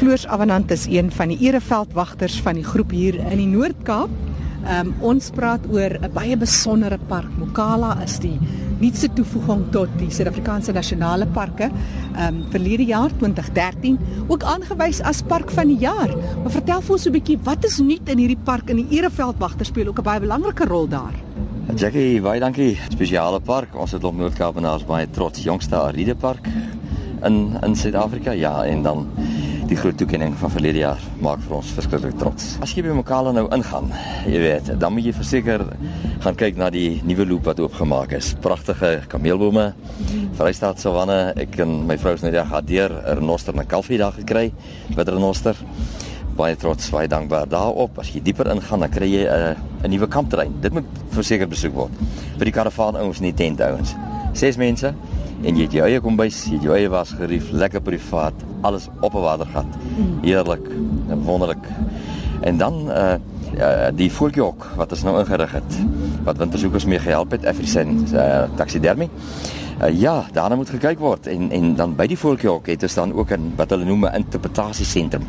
Floors Avanant is een van die ereveldwagters van die groep hier in die Noord-Kaap. Um, ons praat oor 'n baie besondere park. Mokala is die nuutste toevoeging tot die Suid-Afrikaanse nasionale parke. Um verlede jaar 2013 ook aangewys as park van die jaar. Maar vertel vir ons 'n bietjie wat is nuut in hierdie park en die ereveldwagter speel ook 'n baie belangrike rol daar. Jackie, baie dankie. Spesiale park. Ons het op Noord-Kaapenaars baie trots jongste Aride park in in Suid-Afrika. Ja, en dan die groot toekenning van verlede jaar maak vir ons verskriklik trots. As jy by Mokala nou ingaan, jy weet, dan moet jy verseker gaan kyk na die nuwe loop wat oopgemaak is. Pragtige kameelbome, Vrystaat savanne. Ek en my vrou is nou reg deur 'n renoster na Kalfie daar gekry, bitter renoster. Baie trots, baie dankbaar daarop. As jy dieper ingaan, dan kry jy 'n 'n nuwe kampterrein. Dit moet verseker besoek word. Vir die karavaan ouens en die tent ouens. Ses mense en jy het jou eie kombuis, jy het jou eie wasgerief, lekker privaat, alles op 'n watergat. Heerlik wonderlik. En dan uh die voeltjie wat ons nou ingerig het wat wintersoekers mee gehelp het Afrisen uh, taxidermie. Uh, ja, daarna moet gekyk word en en dan by die voeltjie het ons dan ook 'n wat hulle noem 'n interpretasiesentrum.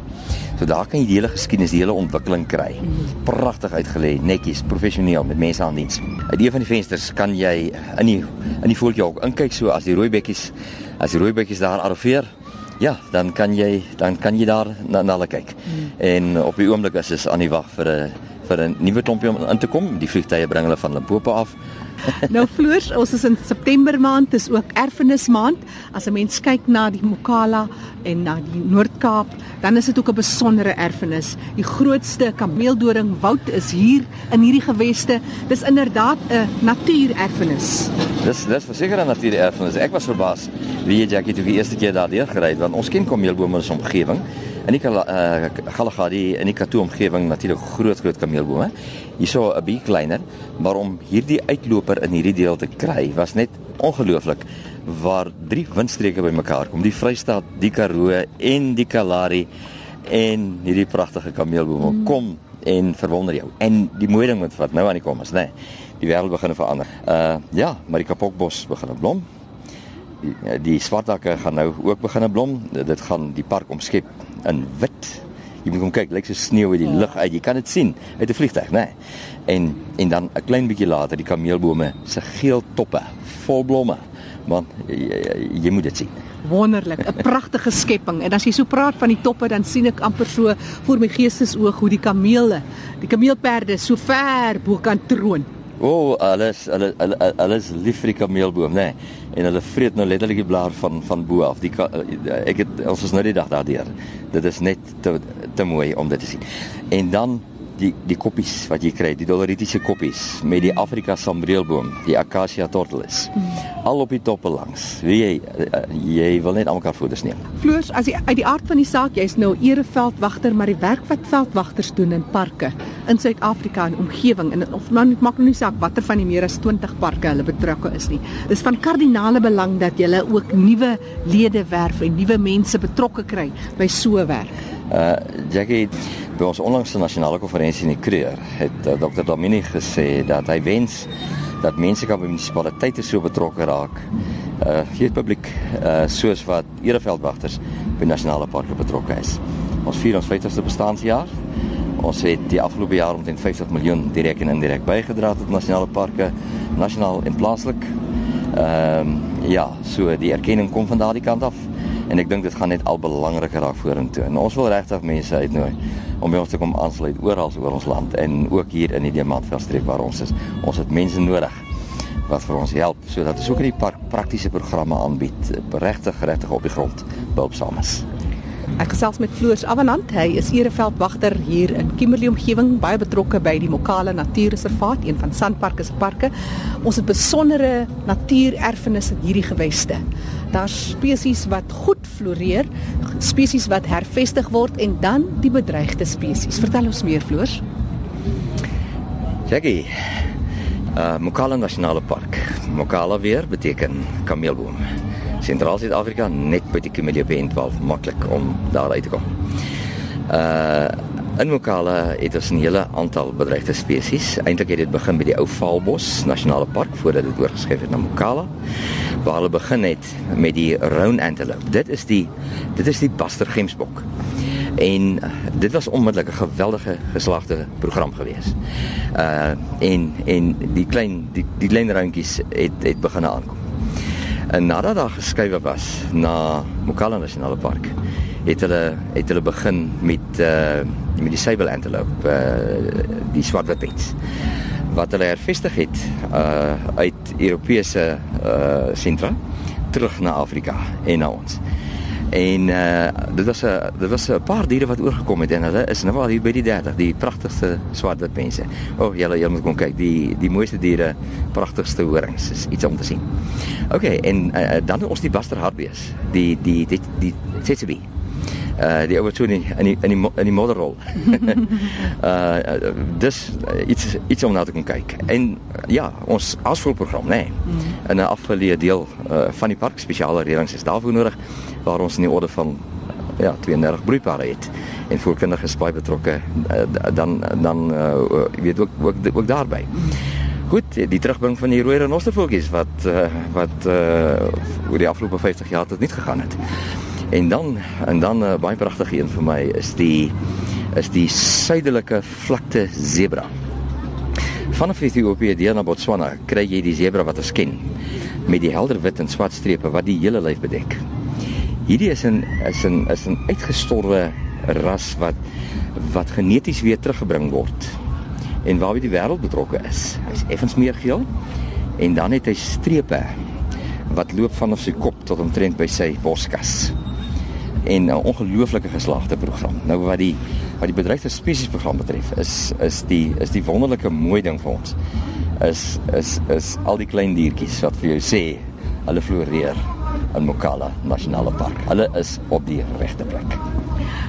So daar kan jy die hele geskiedenis, die hele ontwikkeling kry. Pragtig uitgelê, netjies, professioneel met mense aan diens. Uit een van die vensters kan jy in die in die voeltjie ook inkyk so as die rooi bekkies as die rooi bekkies daar arriveer Ja, dan kan jy dan kan jy daar na, na hulle kyk. Hmm. En op die oomblik is dit aan die wag vir 'n vir 'n nuwe klompie om in te kom. Die vliegtye bring hulle van Limpopo af. nou Floors, ons is in September maand, dis ook erfenis maand. As 'n mens kyk na die Mokala en na die Noord-Kaap, dan is dit ook 'n besondere erfenis. Die grootste kameeldoring woud is hier in hierdie geweste. Dis inderdaad 'n natuurerfenis. Dis dis verseker 'n natuurerfenis. Ek was verbaas wie jy Jackie toe die eerste keer daardeur gery het want ons ken kameelbome ons omgewing. In die uh, Galagadi in die Kato omgewing natuurlik groot groot kameelbome. Hierso 'n bietjie kleiner, maar om hierdie uitloper in hierdie deel te kry was net ongelooflik waar drie windstreke bymekaar kom. Die Vrystaat, die Karoo en die Kalahari en hierdie pragtige kameelbome mm. kom en verwonder jou. En die mooi ding wat nou aan die kom is, nê. Nee, die wêreld begin verander. Uh ja, maar die kapokbos begin blom die, die swartakke gaan nou ook begine blom. Dit gaan die park omskep in wit. Jy moet kom kyk, lyk so sneeu uit die lug uit. Jy kan dit sien uit 'n vliegtuig, né? Nee. En en dan 'n klein bietjie later die kameelbome se geel toppe vol blomme. Man, jy, jy, jy moet dit sien. Wonderlik, 'n pragtige skepping. En as jy so praat van die toppe, dan sien ek amper so voor my geestesoog hoe die kamele, die kameelperde so ver bo kan troon. O, oh, alles hulle hulle is lief vir die kameelboom, nê. Nee. En hulle vreet nou letterlik die blaar van van bo af. Die ek het ons is nou die dag daardeur. Dit is net te te mooi om dit te sien. En dan die die koppies wat jy kry, die dollaritiese koppies met die Afrika sambreelboom, die acacia tortoise. Mm. Al op die toppe langs. Wie jy uh, jy wil net almekaar foto's neem. Floors, as jy uit die aard van die saak, jy's nou ereveldwagter, maar die werk wat veldwagters doen in parke in Suid-Afrika en omgewing en of man maak nou nie saak watter van die meer as 20 parke hulle betrokke is nie. Dis van kardinale belang dat jy ook nuwe lede werf en nuwe mense betrokke kry by so 'n werk. Uh Jackie by ons onlangse nasionale konferensie in die Kreur het uh, Dr. Domini gesê dat hy wens dat mense kan by munisipaliteite so betrokke raak. Uh hier publiek uh soos wat ereveldwagters by nasionale parke betrokke is. Ons vier ons 50ste bestaanjaar. Ons het die afgelope jaar omtrent 50 miljoen direk en indirek bygedra tot nasionale parke, nasionaal en plaaslik. Ehm um, ja, so die erkenning kom van daardie kant af en ek dink dit gaan net al belangriker raak vorentoe. En ons wil regtig mense uitnooi om by ons te kom aansluit oral oor ons land en ook hier in die Diamantveldstreek waar ons is. Ons het mense nodig wat vir ons help sodat ons ook in die park praktiese programme aanbied, regtig regtig op die grond behulpsaam is. Ek gesels met Floors Avanant. Hy is ereveldwagter hier in Kimberley omgewing, baie betrokke by die Mokala Natuurreservaat, een van Sanparks se parke. Ons het besondere natuurerfenisse in hierdie geweste. Daar's spesies wat goed floreer, spesies wat hervestig word en dan die bedreigde spesies. Vertel ons meer, Floors. Jackie. Uh Mokala Nasionale Park. Mokala weer beteken kameelboom. Sentraal Suid-Afrika net by die Camellia P12 maklik om daar uit te kom. Uh in Mokala het ons 'n hele aantal bedreigde spesies. Eintlik het dit begin by die ou Vaalbos Nasionale Park voordat dit oorgeskuif het na Mokala. Waar hulle begin het met die roan antelope. Dit is die dit is die Buster gemsbok. En uh, dit was onmiddellik 'n geweldige geslaagde program gewees. Uh en en die klein die die klein randjies het het begin aankom. En nadat daar geskuif was na Mokala Nasionale Park, het hulle het hulle begin met uh met die sable antelope, uh die swartwitpens wat hulle hervestig het uh uit Europese uh sentra terug na Afrika en na ons. En uh dit was 'n dit was 'n paar diere wat oorgekom het en hulle is nou al hier by die 30, die pragtigste swartwit mense. O, oh, julle julle moet kom kyk, die die mooiste diere, pragtigste horings is iets om te sien. OK, en uh, dan ons die Buster Hartbees, die die die die Tsetse uh die ouer toe in in die in die, in die modderrol. uh dis iets iets om na te kyk. En ja, ons asvoelprogram nê. Nee, mm. In 'n afgeleë deel uh van die park spesiale reëlings is daarvoor nodig waar ons in die orde van ja, 32 broeipare het en voorkundiges baie betrokke dan dan uh weet ook ook ook daarby. Goed, die terugbring van die rooi renostervoeltjies wat uh, wat uh oor die afgelope 50 jaar tot niet gegaan het. En dan en dan 'n uh, baie pragtige een vir my is die is die suidelike vlakte zebra. Vanaf Ethiopië deur na Botswana kry jy die zebra wat ons ken met die helder wit en swart strepe wat die hele lyf bedek. Hierdie is 'n is 'n is 'n uitgestorwe ras wat wat geneties weer teruggebring word en waarby die wêreld betrokke is. Hy's effens meer geel en dan het hy strepe wat loop vanaf sy kop tot omtrent by sy borskas en 'n ongelooflike geslaagde program. Nou wat die wat die bedreigde spesies program betref, is is die is die wonderlike mooi ding vir ons. Is is is al die klein diertjies wat vir jou sê hulle floreer in Mokala Nasionale Park. Hulle is op die regte plek.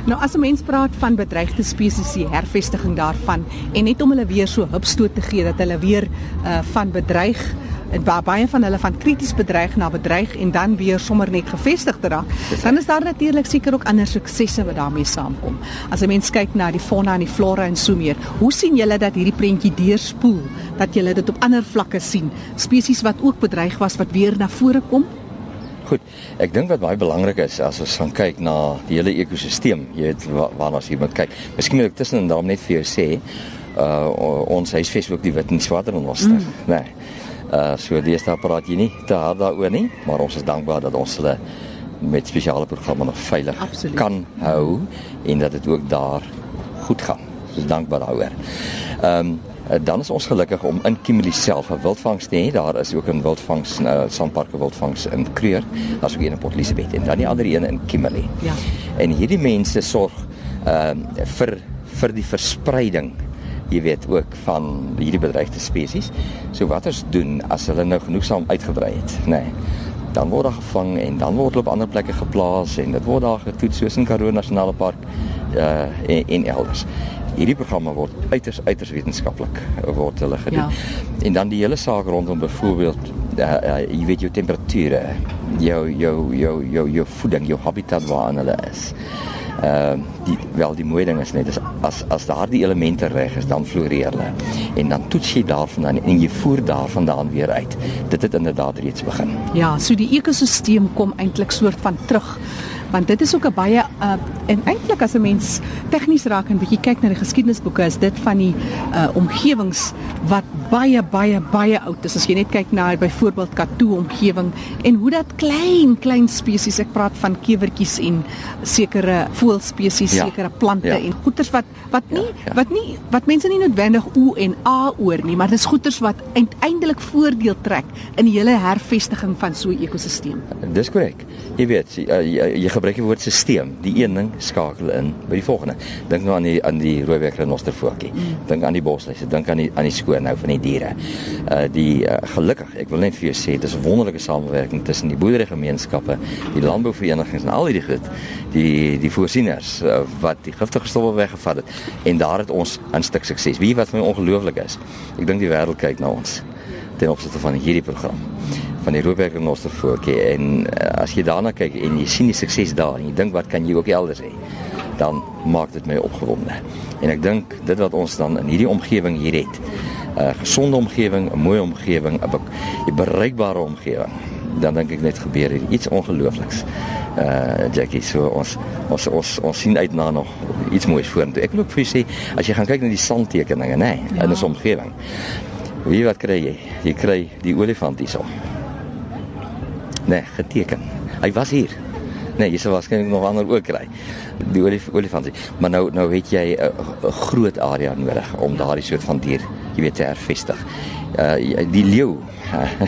Nou as 'n mens praat van bedreigde spesies, die hervestiging daarvan en net om hulle weer so hupstoot te gee dat hulle weer uh van bedreig waar baie van hulle van krities bedreig na bedreig en dan weer sommer net gevestig te raak. Dan is daar natuurlik seker ook ander suksesse wat daarmee saamkom. As 'n mens kyk na die fauna en die flora en so meer, hoe sien julle dat hierdie prentjie deurspoel dat julle dit op ander vlakke sien? Spesies wat ook bedreig was wat weer na vore kom? Goed, ek dink wat baie belangrik is as ons gaan kyk na die hele ekosisteem, jy weet waarna as jy moet kyk. Miskien moet ek tussen daarom net vir jou sê, uh ons huisves ook die wit en swart renoster, mm. né? Nee. Uh so deesdae praat jy nie te hard daaroor nie, maar ons is dankbaar dat ons hulle met spesiale programme nog veilig Absoluut. kan hou en dat dit ook daar goed gaan. Ons is dankbaar daaroor. Ehm um, dan is ons gelukkig om in Kimberley self 'n wildvangs te hê. Daar is ook 'n wildvangs uh, sandparke wildvangs in Kreur. Daar's ook een in Port Elizabeth en dan die ander een in Kimberley. Ja. En hierdie mense sorg ehm uh, vir vir die verspreiding jy weet ook van hierdie bedreigde spesies. So wat ons doen as hulle nou genoegsaam uitgebrei het, nê. Nee, dan word hulle gevang en dan word hulle op ander plekke geplaas en dit word daar getoets soos in Karoo Nasionale Park uh en, en elders. Hierdie programme word uiters uiters wetenskaplik word hulle gedoen. Ja. En dan die hele saak rondom byvoorbeeld uh, uh, jy weet jou temperature, jou jou jou jou jou voeding, jou habitat waar hulle is ehm uh, die wel die mooi ding is net is as as daardie elemente reg is dan floreer hulle. En dan toets jy daarvandaan en jy voer daarvandaan weer uit. Dit het inderdaad reeds begin. Ja so die ekosisteem kom eintlik soort van terug want dit is ook 'n baie uh, en eintlik as 'n mens tegnies raak en bietjie kyk na die geskiedenisboeke is dit van die uh, omgewings wat baie baie baie oud is as jy net kyk na byvoorbeeld Katoo omgewing en hoe dat klein klein spesies ek praat van kewertjies en sekere voëlspesies ja. sekere plante ja. en goeters wat wat nie ja, ja. wat nie wat mense nie noodwendig o en a oor nie maar dis goeters wat uiteindelik voordeel trek in die hele hervestiging van so 'n ekosisteem dis korrek jy weet jy, jy, jy gebruik die woord stelsel. Die een ding skakel in by die volgende. Dink nou aan die aan die rooiweg renostervoeltjie. Mm. Dink aan die bosluise, dink aan die aan die skoon nou van die diere. Uh die uh, gelukkig, ek wil net vir jou sê, dit is 'n wonderlike samewerking tussen die boerderygemeenskappe, die landbouverenigings en al hierdie goed, die die voorsieners uh, wat die giftige stowwe weggevat het en daar het ons 'n stuk sukses. Wie wat vir my ongelooflik is. Ek dink die wêreld kyk na ons ten opsigte van hierdie program van die Roopwerk en Nostervoortjie en uh, as jy daarna kyk en jy sien die sukses daar en jy dink wat kan jy ook elders hê dan maak dit my opgewonde en ek dink dit wat ons dan in hierdie omgewing hier het 'n uh, gesonde omgewing, 'n mooi omgewing, 'n bereikbare omgewing dan dink ek net gebeur hier iets ongeloofliks. Uh Jackie, so ons ons ons ons sien uit na nog iets moois vorentoe. Ek wil ook vir sê as jy gaan kyk na die sandtekeninge, nê, nee, ja. in ons omgewing. Wie wat kry jy? Jy kry die olifant hierso. Nee, geteken. Hy was hier. Nee, jy sal waarskynlik nog ander ook kry. Die olif olifant. Maar nou nou het jy 'n groot area nodig om daardie soort van dier, jy weet, te hervestig. Uh die leeu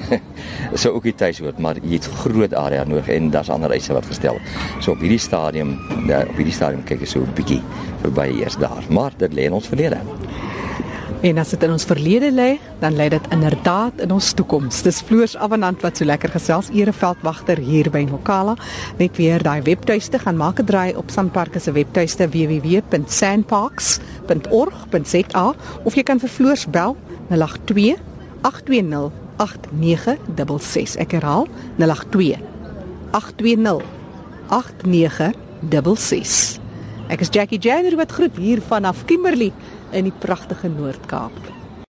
sou ook die tuis word, maar jy het groot area nodig en daar's ander eise wat gestel. So op hierdie stadium, ja, op hierdie stadium kyk ek so 'n bietjie verby eers daar, maar dit lê in ons verlede. En as dit in ons verlede lê, dan lê dit inderdaad in ons toekoms. Dis Floors Avanant wat so lekker gesels, ereveldwagter hier by Mokala. Net weer daai webtuiste gaan maak 'n draai op Sanparks se webtuiste www.sandparks.org.za of jy kan vir Floors bel 082 820 8966. Ek herhaal 082 820 8966. Ek is Jackie Jenner wat groet hier vanaf Kimberley in die pragtige Noord-Kaap.